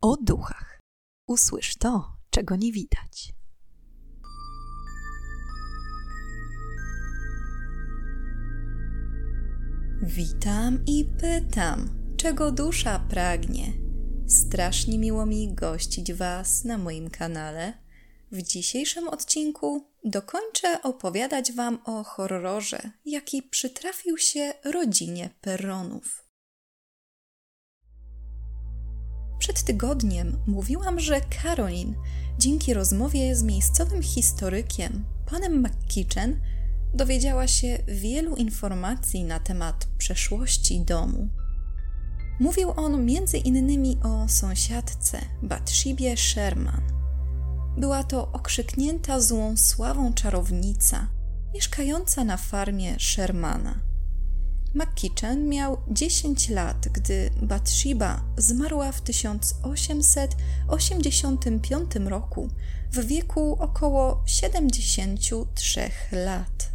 o duchach. Usłysz to, czego nie widać. Witam i pytam, czego dusza pragnie. Strasznie miło mi gościć Was na moim kanale. W dzisiejszym odcinku dokończę opowiadać Wam o horrorze, jaki przytrafił się rodzinie Perronów. Przed tygodniem mówiłam, że Caroline, dzięki rozmowie z miejscowym historykiem, panem McKitchen, dowiedziała się wielu informacji na temat przeszłości domu. Mówił on między innymi o sąsiadce Batshibie Sherman. Była to okrzyknięta złą sławą czarownica, mieszkająca na farmie Shermana. McKitchen miał 10 lat, gdy Bathsheba zmarła w 1885 roku w wieku około 73 lat.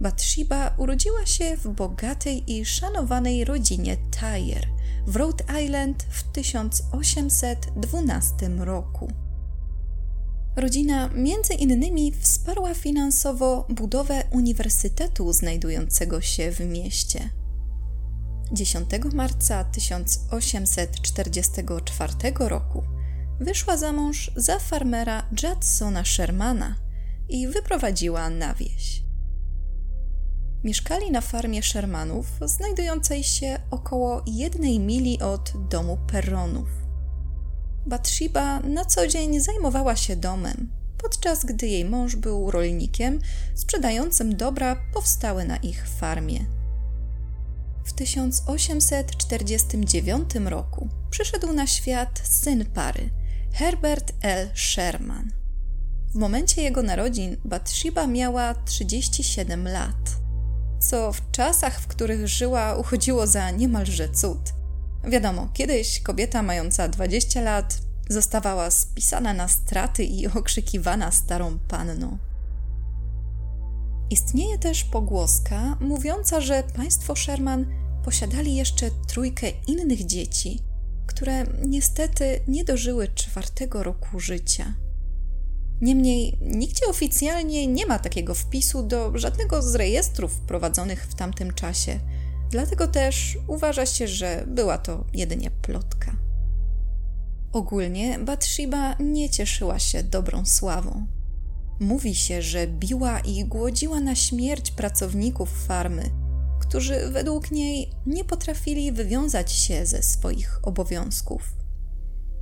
Bathsheba urodziła się w bogatej i szanowanej rodzinie Tyre w Rhode Island w 1812 roku. Rodzina między innymi wsparła finansowo budowę uniwersytetu znajdującego się w mieście. 10 marca 1844 roku wyszła za mąż za farmera Judsona Shermana i wyprowadziła na wieś. Mieszkali na farmie Shermanów, znajdującej się około jednej mili od domu Perronów. Bathsheba na co dzień zajmowała się domem, podczas gdy jej mąż był rolnikiem sprzedającym dobra powstałe na ich farmie. W 1849 roku przyszedł na świat syn pary, Herbert L. Sherman. W momencie jego narodzin Bathsheba miała 37 lat, co w czasach, w których żyła, uchodziło za niemalże cud – Wiadomo, kiedyś kobieta mająca 20 lat zostawała spisana na straty i okrzykiwana starą panną. Istnieje też pogłoska mówiąca, że państwo Sherman posiadali jeszcze trójkę innych dzieci, które niestety nie dożyły czwartego roku życia. Niemniej nigdzie oficjalnie nie ma takiego wpisu do żadnego z rejestrów prowadzonych w tamtym czasie – Dlatego też uważa się, że była to jedynie plotka. Ogólnie Bathsheba nie cieszyła się dobrą sławą. Mówi się, że biła i głodziła na śmierć pracowników farmy, którzy według niej nie potrafili wywiązać się ze swoich obowiązków.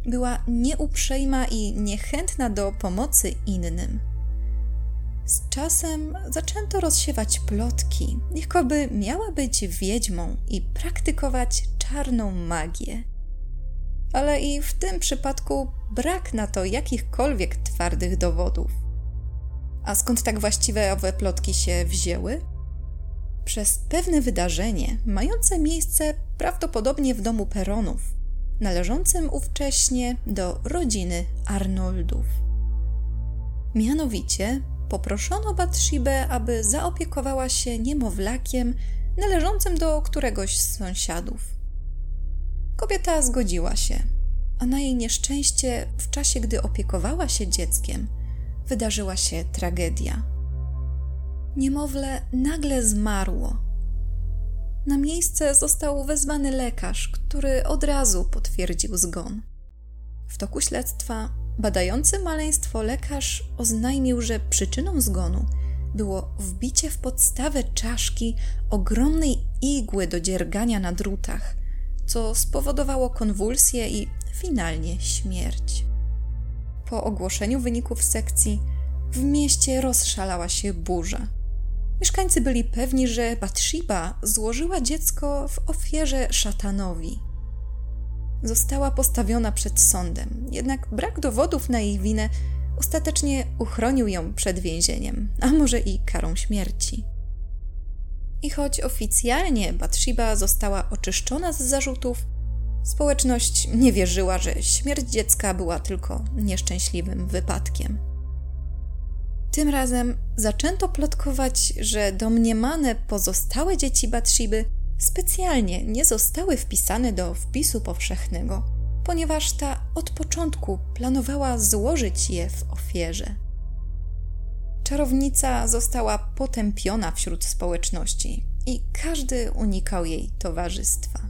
Była nieuprzejma i niechętna do pomocy innym. Z czasem zaczęto rozsiewać plotki, jakoby miała być wiedźmą i praktykować czarną magię. Ale i w tym przypadku brak na to jakichkolwiek twardych dowodów. A skąd tak właściwe owe plotki się wzięły? Przez pewne wydarzenie mające miejsce prawdopodobnie w domu Peronów, należącym ówcześnie do rodziny Arnoldów. Mianowicie poproszono Batshibę, aby zaopiekowała się niemowlakiem należącym do któregoś z sąsiadów. Kobieta zgodziła się, a na jej nieszczęście, w czasie gdy opiekowała się dzieckiem, wydarzyła się tragedia. Niemowlę nagle zmarło. Na miejsce został wezwany lekarz, który od razu potwierdził zgon. W toku śledztwa Badający maleństwo lekarz oznajmił, że przyczyną zgonu było wbicie w podstawę czaszki ogromnej igły do dziergania na drutach, co spowodowało konwulsje i finalnie śmierć. Po ogłoszeniu wyników sekcji w mieście rozszalała się burza. Mieszkańcy byli pewni, że Bathsheba złożyła dziecko w ofierze szatanowi – została postawiona przed sądem, jednak brak dowodów na jej winę ostatecznie uchronił ją przed więzieniem, a może i karą śmierci. I choć oficjalnie Bathsheba została oczyszczona z zarzutów, społeczność nie wierzyła, że śmierć dziecka była tylko nieszczęśliwym wypadkiem. Tym razem zaczęto plotkować, że domniemane pozostałe dzieci Bathsheby specjalnie nie zostały wpisane do wpisu powszechnego, ponieważ ta od początku planowała złożyć je w ofierze. Czarownica została potępiona wśród społeczności i każdy unikał jej towarzystwa.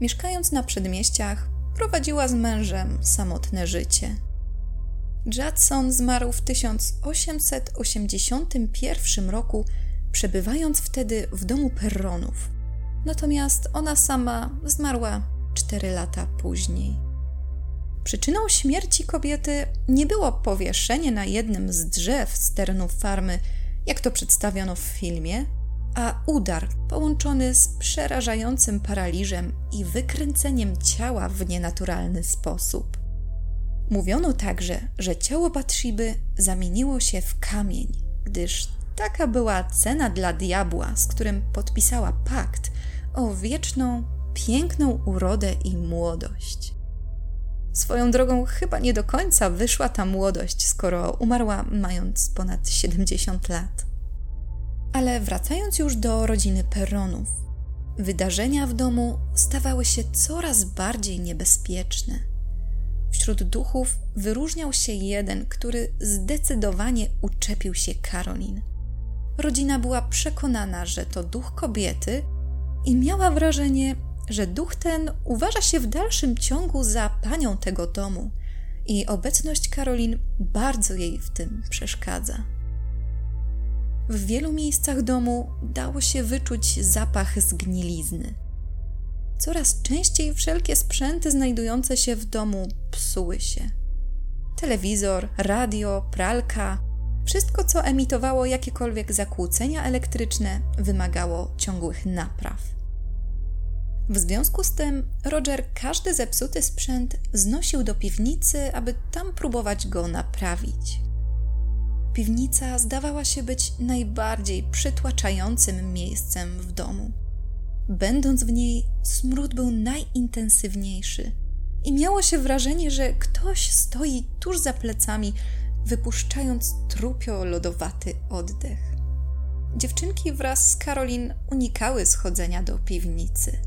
Mieszkając na przedmieściach, prowadziła z mężem samotne życie. Judson zmarł w 1881 roku, przebywając wtedy w domu Perronów. Natomiast ona sama zmarła cztery lata później. Przyczyną śmierci kobiety nie było powieszenie na jednym z drzew z terenów farmy, jak to przedstawiono w filmie, a udar połączony z przerażającym paraliżem i wykręceniem ciała w nienaturalny sposób. Mówiono także, że ciało Batshiby zamieniło się w kamień, gdyż taka była cena dla diabła, z którym podpisała pakt o wieczną, piękną urodę i młodość. Swoją drogą chyba nie do końca wyszła ta młodość, skoro umarła mając ponad 70 lat. Ale wracając już do rodziny Perronów, wydarzenia w domu stawały się coraz bardziej niebezpieczne. Wśród duchów wyróżniał się jeden, który zdecydowanie uczepił się Karolin. Rodzina była przekonana, że to duch kobiety i miała wrażenie, że duch ten uważa się w dalszym ciągu za panią tego domu i obecność Karolin bardzo jej w tym przeszkadza. W wielu miejscach domu dało się wyczuć zapach zgnilizny. Coraz częściej wszelkie sprzęty znajdujące się w domu psuły się. Telewizor, radio, pralka, wszystko co emitowało jakiekolwiek zakłócenia elektryczne, wymagało ciągłych napraw. W związku z tym Roger każdy zepsuty sprzęt znosił do piwnicy, aby tam próbować go naprawić. Piwnica zdawała się być najbardziej przytłaczającym miejscem w domu. Będąc w niej, smród był najintensywniejszy i miało się wrażenie, że ktoś stoi tuż za plecami, wypuszczając trupio lodowaty oddech. Dziewczynki wraz z Karolin unikały schodzenia do piwnicy.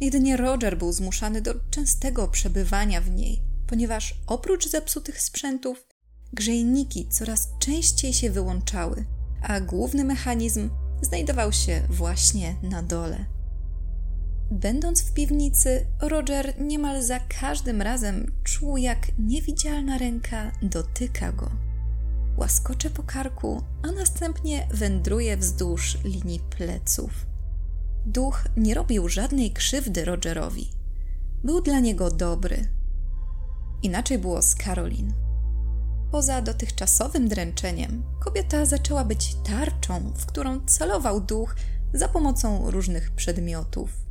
Jedynie Roger był zmuszany do częstego przebywania w niej, ponieważ oprócz zepsutych sprzętów Grzejniki coraz częściej się wyłączały, a główny mechanizm znajdował się właśnie na dole. Będąc w piwnicy, Roger niemal za każdym razem czuł, jak niewidzialna ręka dotyka go. Łaskocze po karku, a następnie wędruje wzdłuż linii pleców. Duch nie robił żadnej krzywdy Rogerowi. Był dla niego dobry. Inaczej było z Karolin. Poza dotychczasowym dręczeniem, kobieta zaczęła być tarczą, w którą celował duch za pomocą różnych przedmiotów.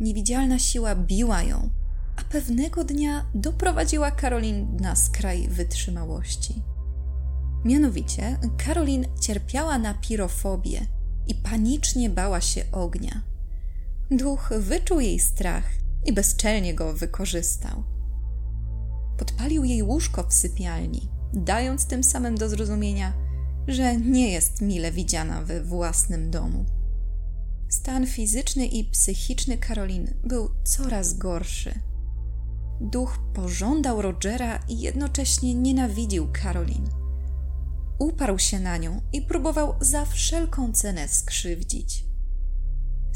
Niewidzialna siła biła ją, a pewnego dnia doprowadziła Karolin na skraj wytrzymałości. Mianowicie, Karolin cierpiała na pirofobię i panicznie bała się ognia. Duch wyczuł jej strach i bezczelnie go wykorzystał podpalił jej łóżko w sypialni, dając tym samym do zrozumienia, że nie jest mile widziana we własnym domu. Stan fizyczny i psychiczny Karolin był coraz gorszy. Duch pożądał Rogera i jednocześnie nienawidził Karolin. Uparł się na nią i próbował za wszelką cenę skrzywdzić.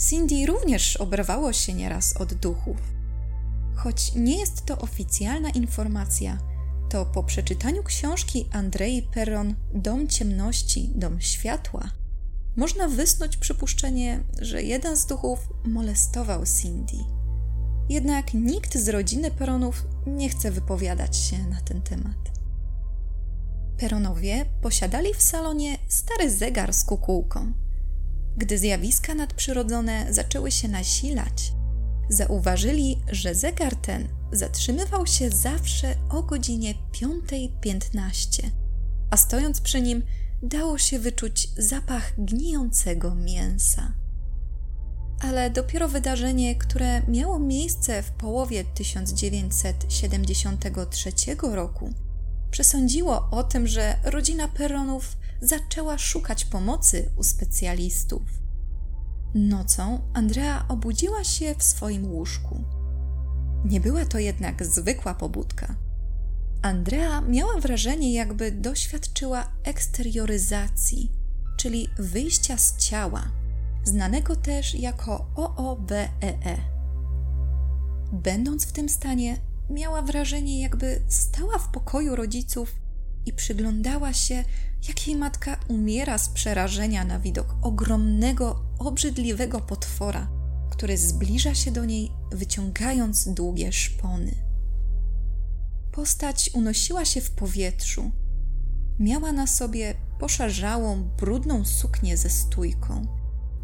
Cindy również oberwało się nieraz od duchów. Choć nie jest to oficjalna informacja, to po przeczytaniu książki Andrei Perron Dom ciemności, dom światła, można wysnuć przypuszczenie, że jeden z duchów molestował Cindy. Jednak nikt z rodziny Peronów nie chce wypowiadać się na ten temat. Peronowie posiadali w salonie stary zegar z kukułką. Gdy zjawiska nadprzyrodzone zaczęły się nasilać, zauważyli, że zegar ten zatrzymywał się zawsze o godzinie 5.15, a stojąc przy nim dało się wyczuć zapach gnijącego mięsa. Ale dopiero wydarzenie, które miało miejsce w połowie 1973 roku, przesądziło o tym, że rodzina Peronów zaczęła szukać pomocy u specjalistów. Nocą Andrea obudziła się w swoim łóżku. Nie była to jednak zwykła pobudka. Andrea miała wrażenie, jakby doświadczyła eksterioryzacji, czyli wyjścia z ciała, znanego też jako OOBEE. E. Będąc w tym stanie, miała wrażenie, jakby stała w pokoju rodziców i przyglądała się, jak jej matka umiera z przerażenia na widok ogromnego, obrzydliwego potwora, który zbliża się do niej, wyciągając długie szpony. Postać unosiła się w powietrzu. Miała na sobie poszarzałą, brudną suknię ze stójką.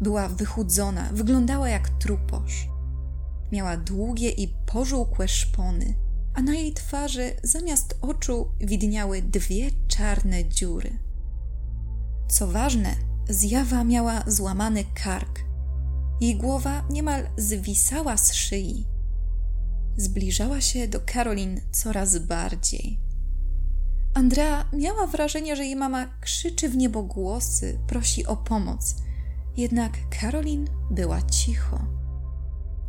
Była wychudzona, wyglądała jak truposz. Miała długie i pożółkłe szpony, a na jej twarzy zamiast oczu widniały dwie czarne dziury. Co ważne, zjawa miała złamany kark. Jej głowa niemal zwisała z szyi. Zbliżała się do Karolin coraz bardziej. Andrea miała wrażenie, że jej mama krzyczy w niebogłosy, prosi o pomoc. Jednak Karolin była cicho.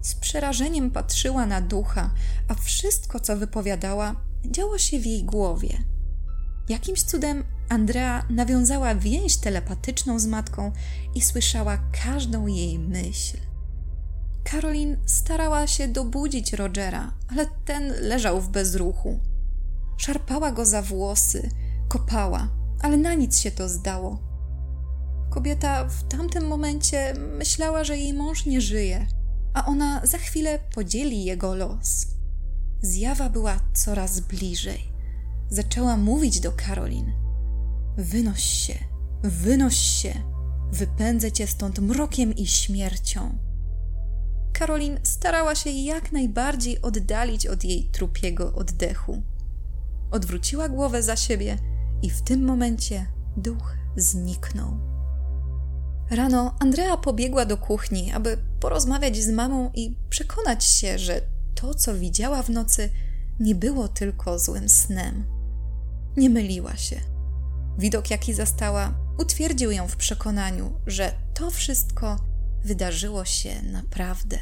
Z przerażeniem patrzyła na ducha, a wszystko, co wypowiadała, działo się w jej głowie. Jakimś cudem Andrea nawiązała więź telepatyczną z matką i słyszała każdą jej myśl. Karolin starała się dobudzić Rogera, ale ten leżał w bezruchu. Szarpała go za włosy, kopała, ale na nic się to zdało. Kobieta w tamtym momencie myślała, że jej mąż nie żyje, a ona za chwilę podzieli jego los. Zjawa była coraz bliżej. Zaczęła mówić do Karolin. Wynoś się, wynoś się, wypędzę cię stąd mrokiem i śmiercią. Karolin starała się jak najbardziej oddalić od jej trupiego oddechu. Odwróciła głowę za siebie i w tym momencie duch zniknął. Rano Andrea pobiegła do kuchni, aby porozmawiać z mamą i przekonać się, że to, co widziała w nocy, nie było tylko złym snem. Nie myliła się. Widok, jaki zastała, utwierdził ją w przekonaniu, że to wszystko wydarzyło się naprawdę.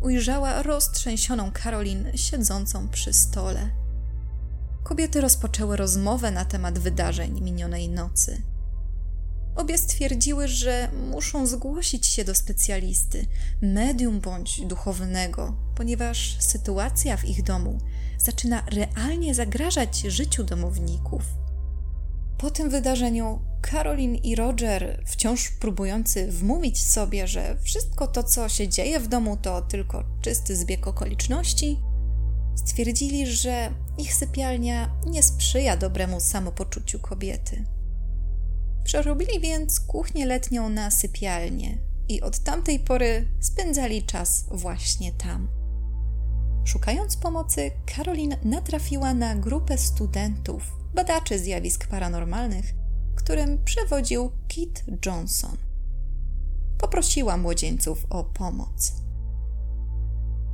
Ujrzała roztrzęsioną Karolin siedzącą przy stole. Kobiety rozpoczęły rozmowę na temat wydarzeń minionej nocy. Obie stwierdziły, że muszą zgłosić się do specjalisty, medium bądź duchownego, ponieważ sytuacja w ich domu zaczyna realnie zagrażać życiu domowników. Po tym wydarzeniu Karolin i Roger, wciąż próbujący wmówić sobie, że wszystko to, co się dzieje w domu, to tylko czysty zbieg okoliczności, stwierdzili, że ich sypialnia nie sprzyja dobremu samopoczuciu kobiety. Przerobili więc kuchnię letnią na sypialnię i od tamtej pory spędzali czas właśnie tam. Szukając pomocy, Karolin natrafiła na grupę studentów, badaczy zjawisk paranormalnych, którym przewodził Kit Johnson. Poprosiła młodzieńców o pomoc.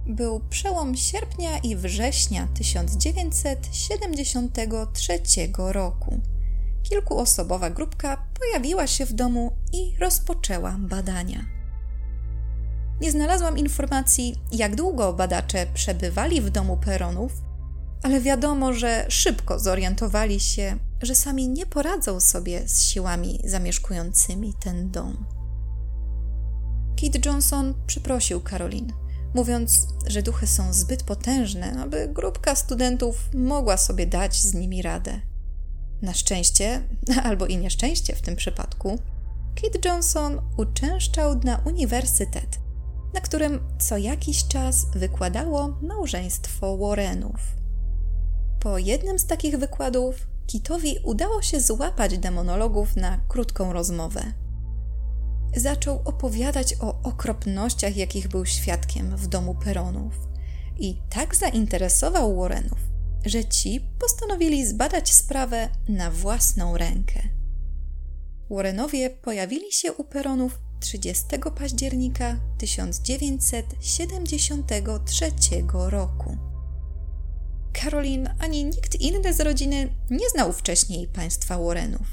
Był przełom sierpnia i września 1973 roku. Kilkuosobowa grupka pojawiła się w domu i rozpoczęła badania. Nie znalazłam informacji, jak długo badacze przebywali w domu Peronów, ale wiadomo, że szybko zorientowali się, że sami nie poradzą sobie z siłami zamieszkującymi ten dom. Kit Johnson przeprosił Karolin, mówiąc, że duchy są zbyt potężne, aby grupka studentów mogła sobie dać z nimi radę. Na szczęście, albo i nieszczęście w tym przypadku, Kit Johnson uczęszczał na uniwersytet, na którym co jakiś czas wykładało małżeństwo Warrenów. Po jednym z takich wykładów Kitowi udało się złapać demonologów na krótką rozmowę. Zaczął opowiadać o okropnościach, jakich był świadkiem w domu Peronów. I tak zainteresował Warrenów, że ci postanowili zbadać sprawę na własną rękę. Warrenowie pojawili się u Peronów 30 października 1973 roku. Karolin ani nikt inny z rodziny nie znał wcześniej państwa Warrenów.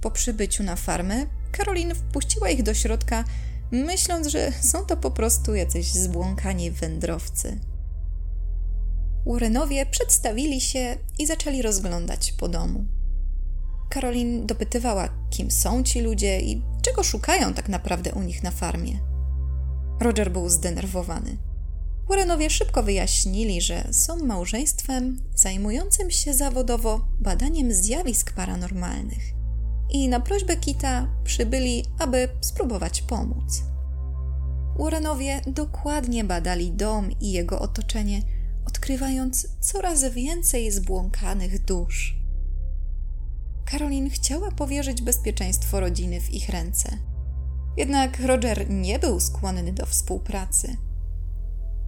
Po przybyciu na farmę, Karolin wpuściła ich do środka, myśląc, że są to po prostu jacyś zbłąkani wędrowcy. Warrenowie przedstawili się i zaczęli rozglądać po domu. Karolin dopytywała, kim są ci ludzie i czego szukają tak naprawdę u nich na farmie. Roger był zdenerwowany. Warrenowie szybko wyjaśnili, że są małżeństwem zajmującym się zawodowo badaniem zjawisk paranormalnych i na prośbę Kita przybyli, aby spróbować pomóc. Warrenowie dokładnie badali dom i jego otoczenie, odkrywając coraz więcej zbłąkanych dusz. Karolin chciała powierzyć bezpieczeństwo rodziny w ich ręce. Jednak Roger nie był skłonny do współpracy.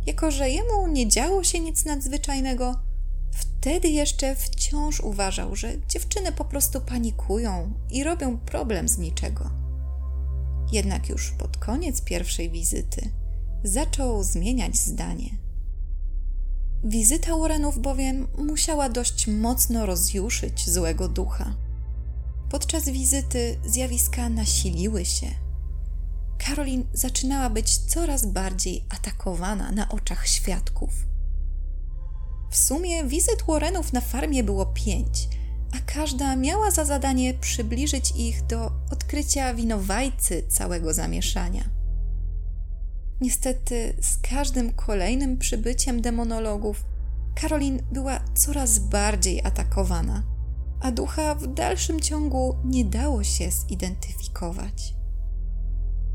Jako, że jemu nie działo się nic nadzwyczajnego, wtedy jeszcze wciąż uważał, że dziewczyny po prostu panikują i robią problem z niczego. Jednak już pod koniec pierwszej wizyty zaczął zmieniać zdanie. Wizyta Warrenów bowiem musiała dość mocno rozjuszyć złego ducha. Podczas wizyty zjawiska nasiliły się. Karolin zaczynała być coraz bardziej atakowana na oczach świadków. W sumie wizyt Warrenów na farmie było pięć, a każda miała za zadanie przybliżyć ich do odkrycia winowajcy całego zamieszania. Niestety, z każdym kolejnym przybyciem demonologów, Karolin była coraz bardziej atakowana a ducha w dalszym ciągu nie dało się zidentyfikować.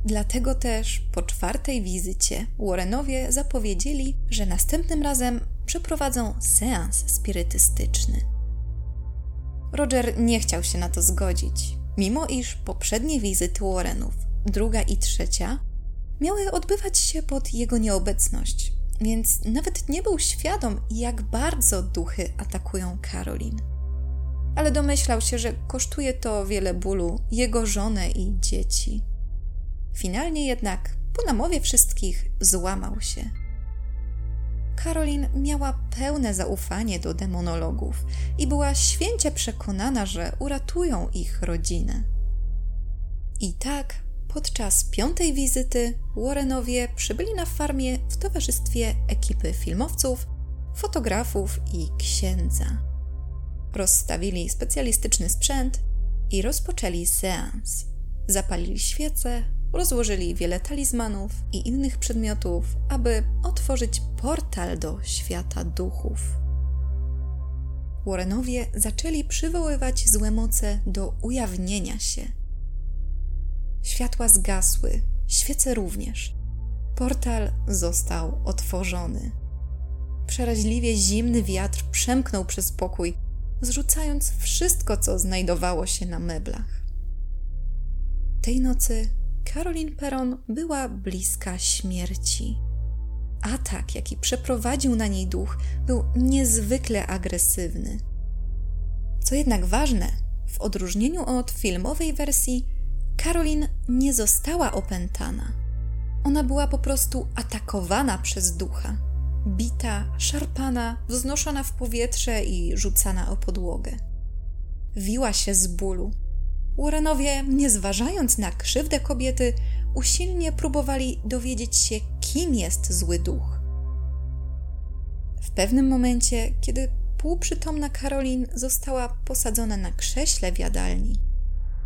Dlatego też po czwartej wizycie Warrenowie zapowiedzieli, że następnym razem przeprowadzą seans spirytystyczny. Roger nie chciał się na to zgodzić, mimo iż poprzednie wizyty Warrenów, druga i trzecia, miały odbywać się pod jego nieobecność, więc nawet nie był świadom, jak bardzo duchy atakują Karolin ale domyślał się, że kosztuje to wiele bólu jego żonę i dzieci. Finalnie jednak, po namowie wszystkich, złamał się. Karolin miała pełne zaufanie do demonologów i była święcie przekonana, że uratują ich rodzinę. I tak, podczas piątej wizyty, Warrenowie przybyli na farmie w towarzystwie ekipy filmowców, fotografów i księdza rozstawili specjalistyczny sprzęt i rozpoczęli seans. Zapalili świece, rozłożyli wiele talizmanów i innych przedmiotów, aby otworzyć portal do świata duchów. Warrenowie zaczęli przywoływać złe moce do ujawnienia się. Światła zgasły, świece również. Portal został otworzony. Przeraźliwie zimny wiatr przemknął przez pokój, zrzucając wszystko, co znajdowało się na meblach. Tej nocy Caroline Perron była bliska śmierci. Atak, jaki przeprowadził na niej duch, był niezwykle agresywny. Co jednak ważne, w odróżnieniu od filmowej wersji, Caroline nie została opętana. Ona była po prostu atakowana przez ducha bita, szarpana, wznoszona w powietrze i rzucana o podłogę. Wiła się z bólu. Warrenowie, nie zważając na krzywdę kobiety, usilnie próbowali dowiedzieć się, kim jest zły duch. W pewnym momencie, kiedy półprzytomna Karolin została posadzona na krześle w jadalni,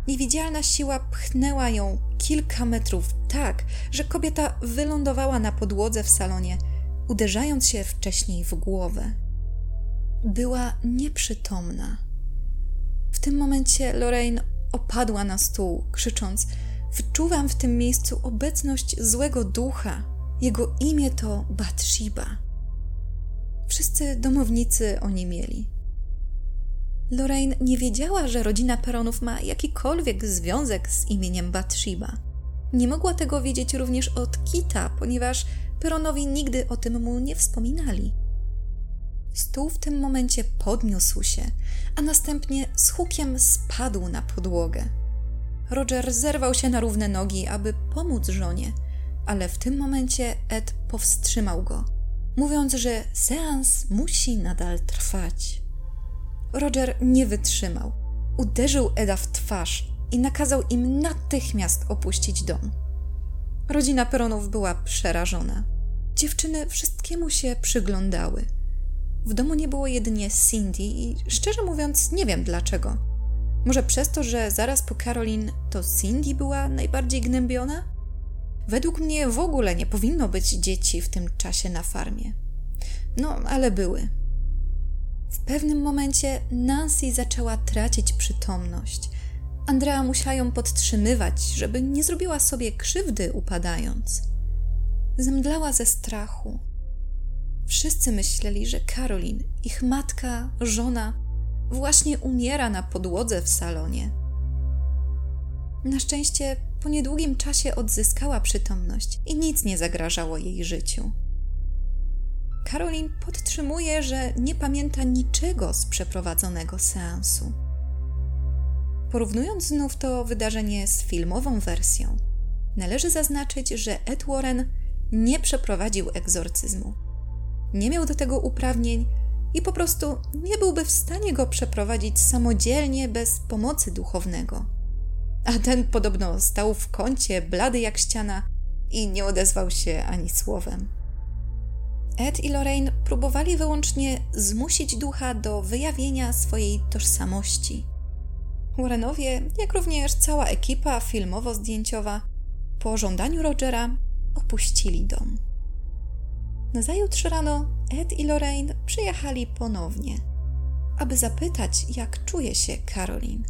niewidzialna siła pchnęła ją kilka metrów tak, że kobieta wylądowała na podłodze w salonie – uderzając się wcześniej w głowę. Była nieprzytomna. W tym momencie Lorraine opadła na stół, krzycząc: Wczuwam w tym miejscu obecność złego ducha. Jego imię to Bathsheba. Wszyscy domownicy o nie mieli. Lorraine nie wiedziała, że rodzina Peronów ma jakikolwiek związek z imieniem Bathsheba. Nie mogła tego wiedzieć również od Kita, ponieważ Peronowi nigdy o tym mu nie wspominali. Stół w tym momencie podniósł się, a następnie z hukiem spadł na podłogę. Roger zerwał się na równe nogi, aby pomóc żonie, ale w tym momencie Ed powstrzymał go, mówiąc, że seans musi nadal trwać. Roger nie wytrzymał. Uderzył Eda w twarz i nakazał im natychmiast opuścić dom. Rodzina Peronów była przerażona. Dziewczyny wszystkiemu się przyglądały. W domu nie było jedynie Cindy i szczerze mówiąc nie wiem dlaczego. Może przez to, że zaraz po Caroline to Cindy była najbardziej gnębiona? Według mnie w ogóle nie powinno być dzieci w tym czasie na farmie. No, ale były. W pewnym momencie Nancy zaczęła tracić przytomność. Andrea musiała ją podtrzymywać, żeby nie zrobiła sobie krzywdy upadając. Zemdlała ze strachu. Wszyscy myśleli, że Karolin, ich matka, żona, właśnie umiera na podłodze w salonie. Na szczęście po niedługim czasie odzyskała przytomność i nic nie zagrażało jej życiu. Karolin podtrzymuje, że nie pamięta niczego z przeprowadzonego seansu. Porównując znów to wydarzenie z filmową wersją, należy zaznaczyć, że Ed Warren nie przeprowadził egzorcyzmu. Nie miał do tego uprawnień i po prostu nie byłby w stanie go przeprowadzić samodzielnie bez pomocy duchownego. A ten podobno stał w kącie, blady jak ściana i nie odezwał się ani słowem. Ed i Lorraine próbowali wyłącznie zmusić ducha do wyjawienia swojej tożsamości. Warrenowie, jak również cała ekipa filmowo-zdjęciowa, po żądaniu Rogera opuścili dom. Nazajutrz rano Ed i Lorraine przyjechali ponownie, aby zapytać, jak czuje się Caroline.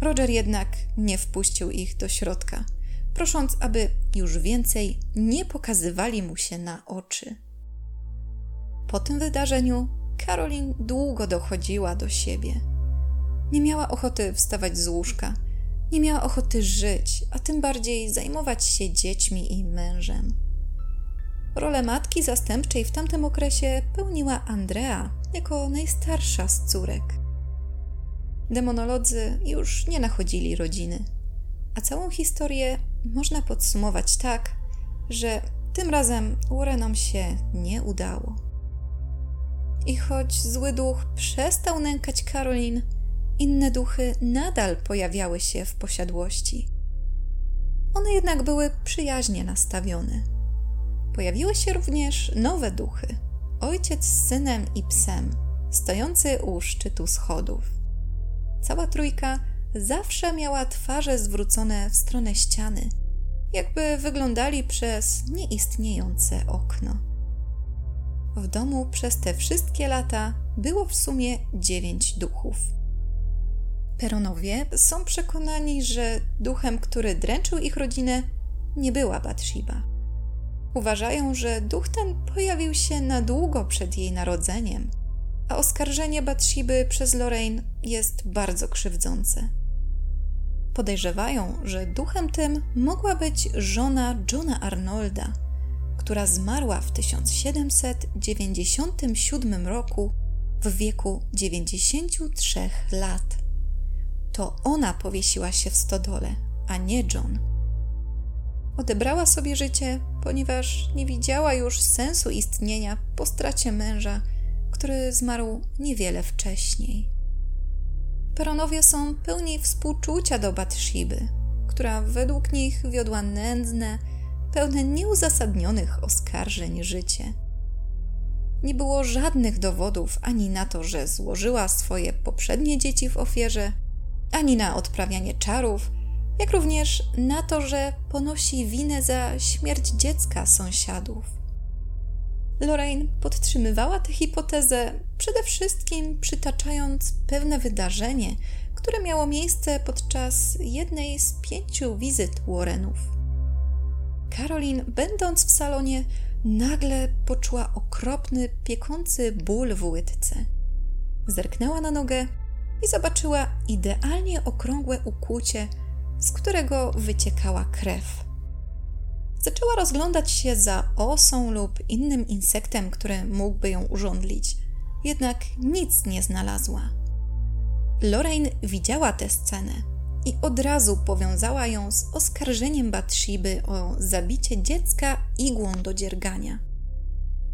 Roger jednak nie wpuścił ich do środka, prosząc, aby już więcej nie pokazywali mu się na oczy. Po tym wydarzeniu Caroline długo dochodziła do siebie. Nie miała ochoty wstawać z łóżka, nie miała ochoty żyć, a tym bardziej zajmować się dziećmi i mężem. Rolę matki zastępczej w tamtym okresie pełniła Andrea jako najstarsza z córek. Demonolodzy już nie nachodzili rodziny, a całą historię można podsumować tak, że tym razem Warrenom się nie udało. I choć zły duch przestał nękać Karolin, inne duchy nadal pojawiały się w posiadłości. One jednak były przyjaźnie nastawione. Pojawiły się również nowe duchy ojciec z synem i psem, stojący u szczytu schodów. Cała trójka zawsze miała twarze zwrócone w stronę ściany, jakby wyglądali przez nieistniejące okno. W domu przez te wszystkie lata było w sumie dziewięć duchów. Peronowie są przekonani, że duchem, który dręczył ich rodzinę, nie była Bathsheba. Uważają, że duch ten pojawił się na długo przed jej narodzeniem, a oskarżenie Bathsheby przez Lorraine jest bardzo krzywdzące. Podejrzewają, że duchem tym mogła być żona Johna Arnolda – która zmarła w 1797 roku w wieku 93 lat. To ona powiesiła się w stodole, a nie John. Odebrała sobie życie, ponieważ nie widziała już sensu istnienia po stracie męża, który zmarł niewiele wcześniej. Peronowie są pełni współczucia do Batshiby, która według nich wiodła nędzne, pełne nieuzasadnionych oskarżeń życie. Nie było żadnych dowodów ani na to, że złożyła swoje poprzednie dzieci w ofierze, ani na odprawianie czarów, jak również na to, że ponosi winę za śmierć dziecka sąsiadów. Lorraine podtrzymywała tę hipotezę przede wszystkim przytaczając pewne wydarzenie, które miało miejsce podczas jednej z pięciu wizyt Warrenów. Karolin, będąc w salonie, nagle poczuła okropny, piekący ból w łydce. Zerknęła na nogę i zobaczyła idealnie okrągłe ukłucie, z którego wyciekała krew. Zaczęła rozglądać się za osą lub innym insektem, który mógłby ją urządlić, jednak nic nie znalazła. Lorraine widziała tę scenę i od razu powiązała ją z oskarżeniem Batshiby o zabicie dziecka igłą do dziergania.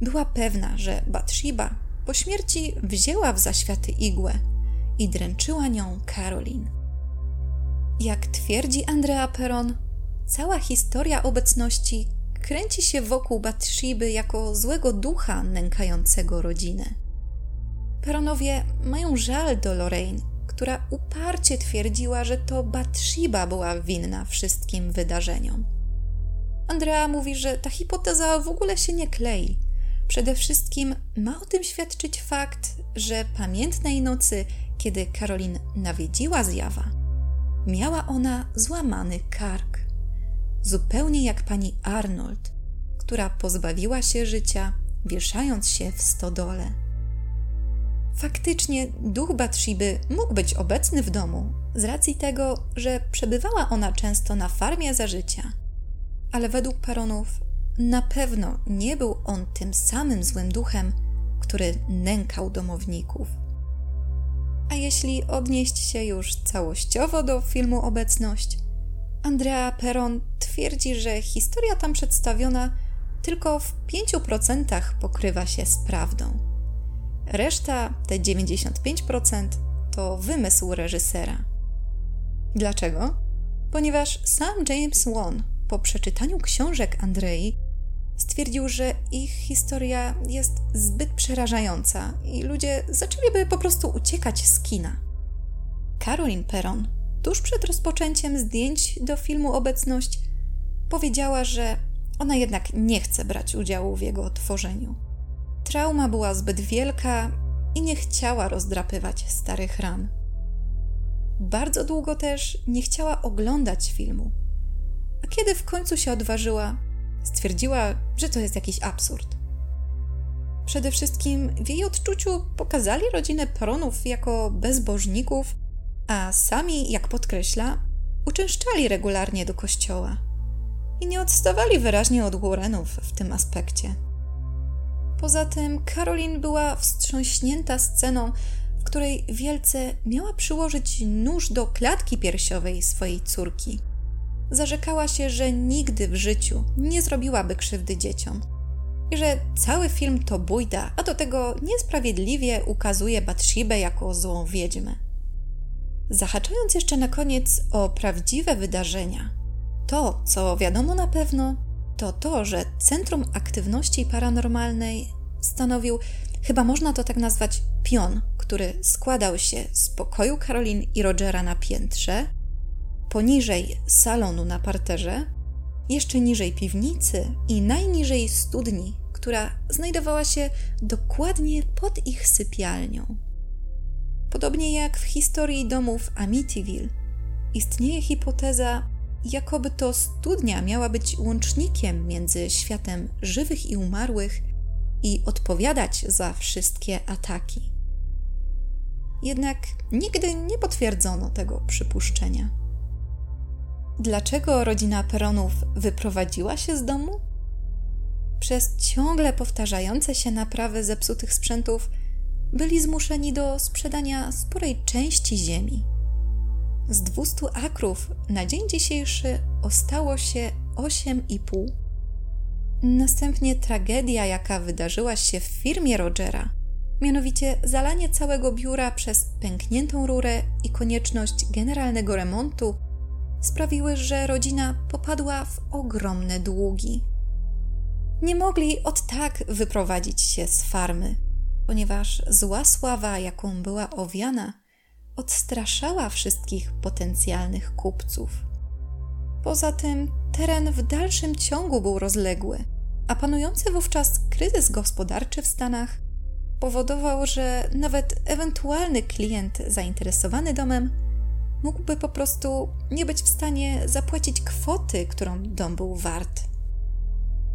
Była pewna, że Batshiba po śmierci wzięła w zaświaty igłę i dręczyła nią Karolin. Jak twierdzi Andrea Peron, cała historia obecności kręci się wokół Batshiby jako złego ducha nękającego rodzinę. Peronowie mają żal do Lorraine, która uparcie twierdziła, że to Batshiba była winna wszystkim wydarzeniom. Andrea mówi, że ta hipoteza w ogóle się nie klei. Przede wszystkim ma o tym świadczyć fakt, że pamiętnej nocy, kiedy Karolin nawiedziła zjawa, miała ona złamany kark. Zupełnie jak pani Arnold, która pozbawiła się życia, wieszając się w stodole. Faktycznie duch Batshiby mógł być obecny w domu z racji tego, że przebywała ona często na farmie za życia. Ale według Peronów na pewno nie był on tym samym złym duchem, który nękał domowników. A jeśli odnieść się już całościowo do filmu Obecność, Andrea Peron twierdzi, że historia tam przedstawiona tylko w 5% pokrywa się z prawdą. Reszta, te 95%, to wymysł reżysera. Dlaczego? Ponieważ sam James Wan po przeczytaniu książek Andrei stwierdził, że ich historia jest zbyt przerażająca i ludzie zaczęliby po prostu uciekać z kina. Caroline Perron, tuż przed rozpoczęciem zdjęć do filmu Obecność, powiedziała, że ona jednak nie chce brać udziału w jego tworzeniu. Trauma była zbyt wielka i nie chciała rozdrapywać starych ran. Bardzo długo też nie chciała oglądać filmu. A kiedy w końcu się odważyła, stwierdziła, że to jest jakiś absurd. Przede wszystkim w jej odczuciu pokazali rodzinę Peronów jako bezbożników, a sami, jak podkreśla, uczęszczali regularnie do kościoła i nie odstawali wyraźnie od Warrenów w tym aspekcie. Poza tym Karolin była wstrząśnięta sceną, w której wielce miała przyłożyć nóż do klatki piersiowej swojej córki. Zarzekała się, że nigdy w życiu nie zrobiłaby krzywdy dzieciom i że cały film to bójda, a do tego niesprawiedliwie ukazuje Batshibę jako złą wiedźmę. Zahaczając jeszcze na koniec o prawdziwe wydarzenia, to, co wiadomo na pewno, to to, że Centrum Aktywności Paranormalnej stanowił, chyba można to tak nazwać, pion, który składał się z pokoju Karolin i Rogera na piętrze, poniżej salonu na parterze, jeszcze niżej piwnicy i najniżej studni, która znajdowała się dokładnie pod ich sypialnią. Podobnie jak w historii domów Amityville, istnieje hipoteza, jakoby to studnia miała być łącznikiem między światem żywych i umarłych i odpowiadać za wszystkie ataki. Jednak nigdy nie potwierdzono tego przypuszczenia. Dlaczego rodzina Peronów wyprowadziła się z domu? Przez ciągle powtarzające się naprawy zepsutych sprzętów byli zmuszeni do sprzedania sporej części ziemi z 200 akrów na dzień dzisiejszy ostało się 8,5. Następnie tragedia, jaka wydarzyła się w firmie Rogera, mianowicie zalanie całego biura przez pękniętą rurę i konieczność generalnego remontu, sprawiły, że rodzina popadła w ogromne długi. Nie mogli od tak wyprowadzić się z farmy, ponieważ zła sława, jaką była owiana, odstraszała wszystkich potencjalnych kupców. Poza tym teren w dalszym ciągu był rozległy, a panujący wówczas kryzys gospodarczy w Stanach powodował, że nawet ewentualny klient zainteresowany domem mógłby po prostu nie być w stanie zapłacić kwoty, którą dom był wart.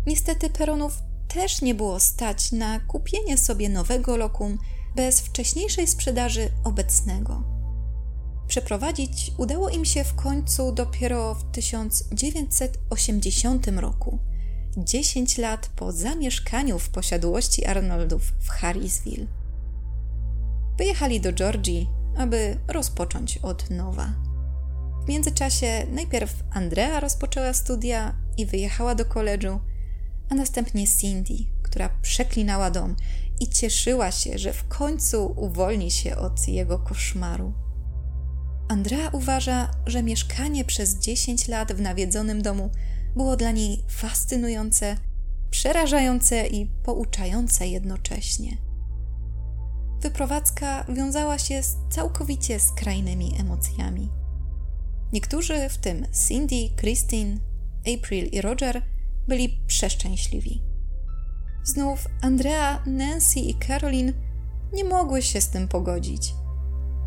Niestety Peronów też nie było stać na kupienie sobie nowego lokum bez wcześniejszej sprzedaży obecnego. Przeprowadzić udało im się w końcu dopiero w 1980 roku, 10 lat po zamieszkaniu w posiadłości Arnoldów w Harrisville. Wyjechali do Georgii, aby rozpocząć od nowa. W międzyczasie najpierw Andrea rozpoczęła studia i wyjechała do koledżu, a następnie Cindy, która przeklinała dom i cieszyła się, że w końcu uwolni się od jego koszmaru. Andrea uważa, że mieszkanie przez 10 lat w nawiedzonym domu było dla niej fascynujące, przerażające i pouczające jednocześnie. Wyprowadzka wiązała się z całkowicie skrajnymi emocjami. Niektórzy, w tym Cindy, Christine, April i Roger, byli przeszczęśliwi. Znów Andrea, Nancy i Caroline nie mogły się z tym pogodzić.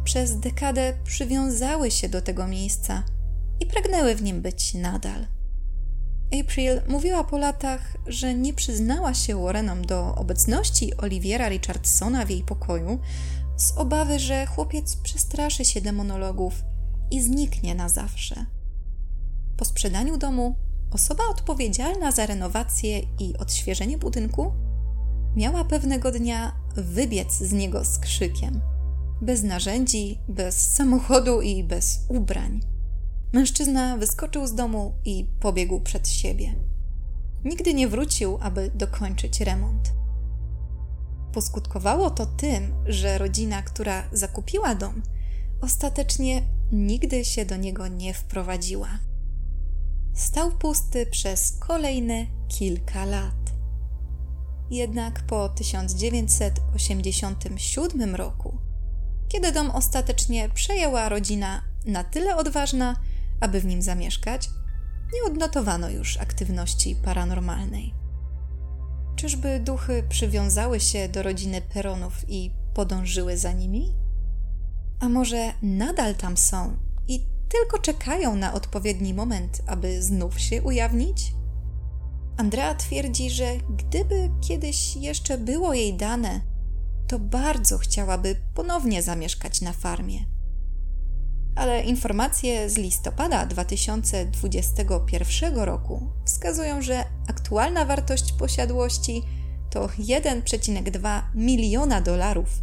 Przez dekadę przywiązały się do tego miejsca i pragnęły w nim być nadal. April mówiła po latach, że nie przyznała się Warrenom do obecności Oliviera Richardsona w jej pokoju z obawy, że chłopiec przestraszy się demonologów i zniknie na zawsze. Po sprzedaniu domu osoba odpowiedzialna za renowację i odświeżenie budynku miała pewnego dnia wybiec z niego z krzykiem. Bez narzędzi, bez samochodu i bez ubrań. Mężczyzna wyskoczył z domu i pobiegł przed siebie. Nigdy nie wrócił, aby dokończyć remont. Poskutkowało to tym, że rodzina, która zakupiła dom, ostatecznie nigdy się do niego nie wprowadziła. Stał pusty przez kolejne kilka lat. Jednak po 1987 roku, kiedy dom ostatecznie przejęła rodzina na tyle odważna, aby w nim zamieszkać, nie odnotowano już aktywności paranormalnej. Czyżby duchy przywiązały się do rodziny Peronów i podążyły za nimi? A może nadal tam są i tylko czekają na odpowiedni moment, aby znów się ujawnić? Andrea twierdzi, że gdyby kiedyś jeszcze było jej dane, to bardzo chciałaby ponownie zamieszkać na farmie ale informacje z listopada 2021 roku wskazują, że aktualna wartość posiadłości to 1,2 miliona dolarów,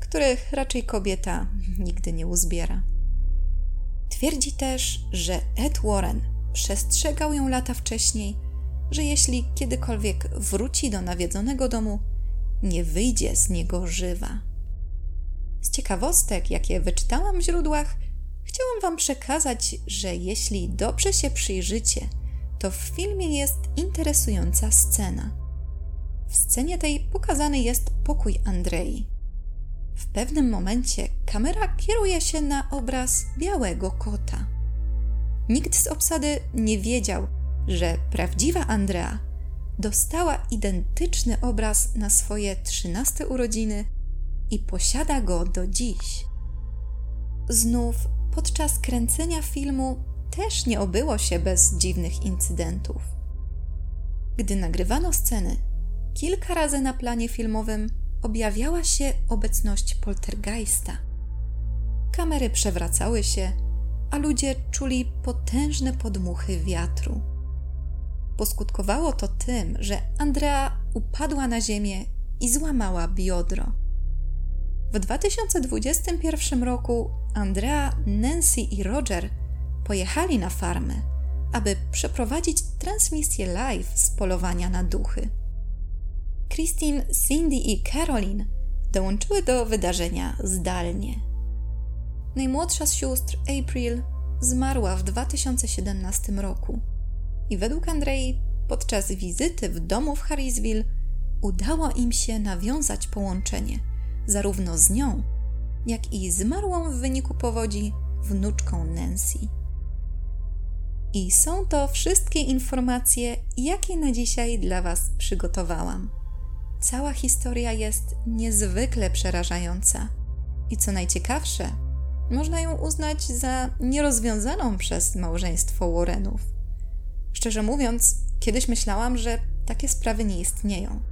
których raczej kobieta nigdy nie uzbiera. Twierdzi też, że Ed Warren przestrzegał ją lata wcześniej, że jeśli kiedykolwiek wróci do nawiedzonego domu, nie wyjdzie z niego żywa. Z ciekawostek, jakie wyczytałam w źródłach, chciałam Wam przekazać, że jeśli dobrze się przyjrzycie, to w filmie jest interesująca scena. W scenie tej pokazany jest pokój Andrei. W pewnym momencie kamera kieruje się na obraz białego kota. Nikt z obsady nie wiedział, że prawdziwa Andrea dostała identyczny obraz na swoje trzynaste urodziny i posiada go do dziś. Znów podczas kręcenia filmu też nie obyło się bez dziwnych incydentów. Gdy nagrywano sceny, kilka razy na planie filmowym objawiała się obecność poltergeista. Kamery przewracały się, a ludzie czuli potężne podmuchy wiatru. Poskutkowało to tym, że Andrea upadła na ziemię i złamała biodro. W 2021 roku Andrea, Nancy i Roger pojechali na farmę, aby przeprowadzić transmisję live z polowania na duchy. Christine, Cindy i Caroline dołączyły do wydarzenia zdalnie. Najmłodsza z sióstr, April, zmarła w 2017 roku i według Andrei podczas wizyty w domu w Harrisville udało im się nawiązać połączenie zarówno z nią, jak i zmarłą w wyniku powodzi wnuczką Nancy. I są to wszystkie informacje, jakie na dzisiaj dla Was przygotowałam. Cała historia jest niezwykle przerażająca i co najciekawsze, można ją uznać za nierozwiązaną przez małżeństwo Warrenów. Szczerze mówiąc, kiedyś myślałam, że takie sprawy nie istnieją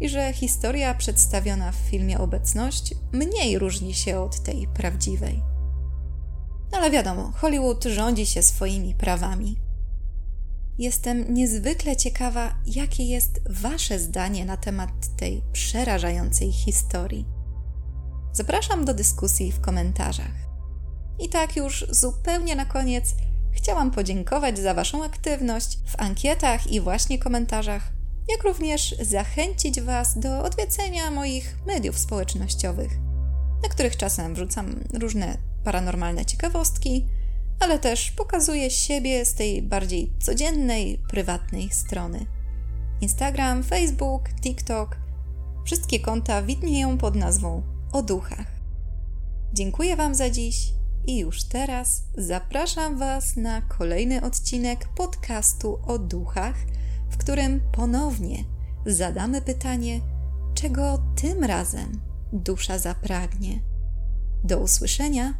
i że historia przedstawiona w filmie Obecność mniej różni się od tej prawdziwej. No ale wiadomo, Hollywood rządzi się swoimi prawami. Jestem niezwykle ciekawa, jakie jest Wasze zdanie na temat tej przerażającej historii. Zapraszam do dyskusji w komentarzach. I tak już zupełnie na koniec chciałam podziękować za Waszą aktywność w ankietach i właśnie komentarzach jak również zachęcić Was do odwiedzenia moich mediów społecznościowych, na których czasem wrzucam różne paranormalne ciekawostki, ale też pokazuje siebie z tej bardziej codziennej, prywatnej strony. Instagram, Facebook, TikTok wszystkie konta widnieją pod nazwą O Duchach. Dziękuję Wam za dziś i już teraz zapraszam Was na kolejny odcinek podcastu o duchach, w którym ponownie zadamy pytanie, czego tym razem dusza zapragnie. Do usłyszenia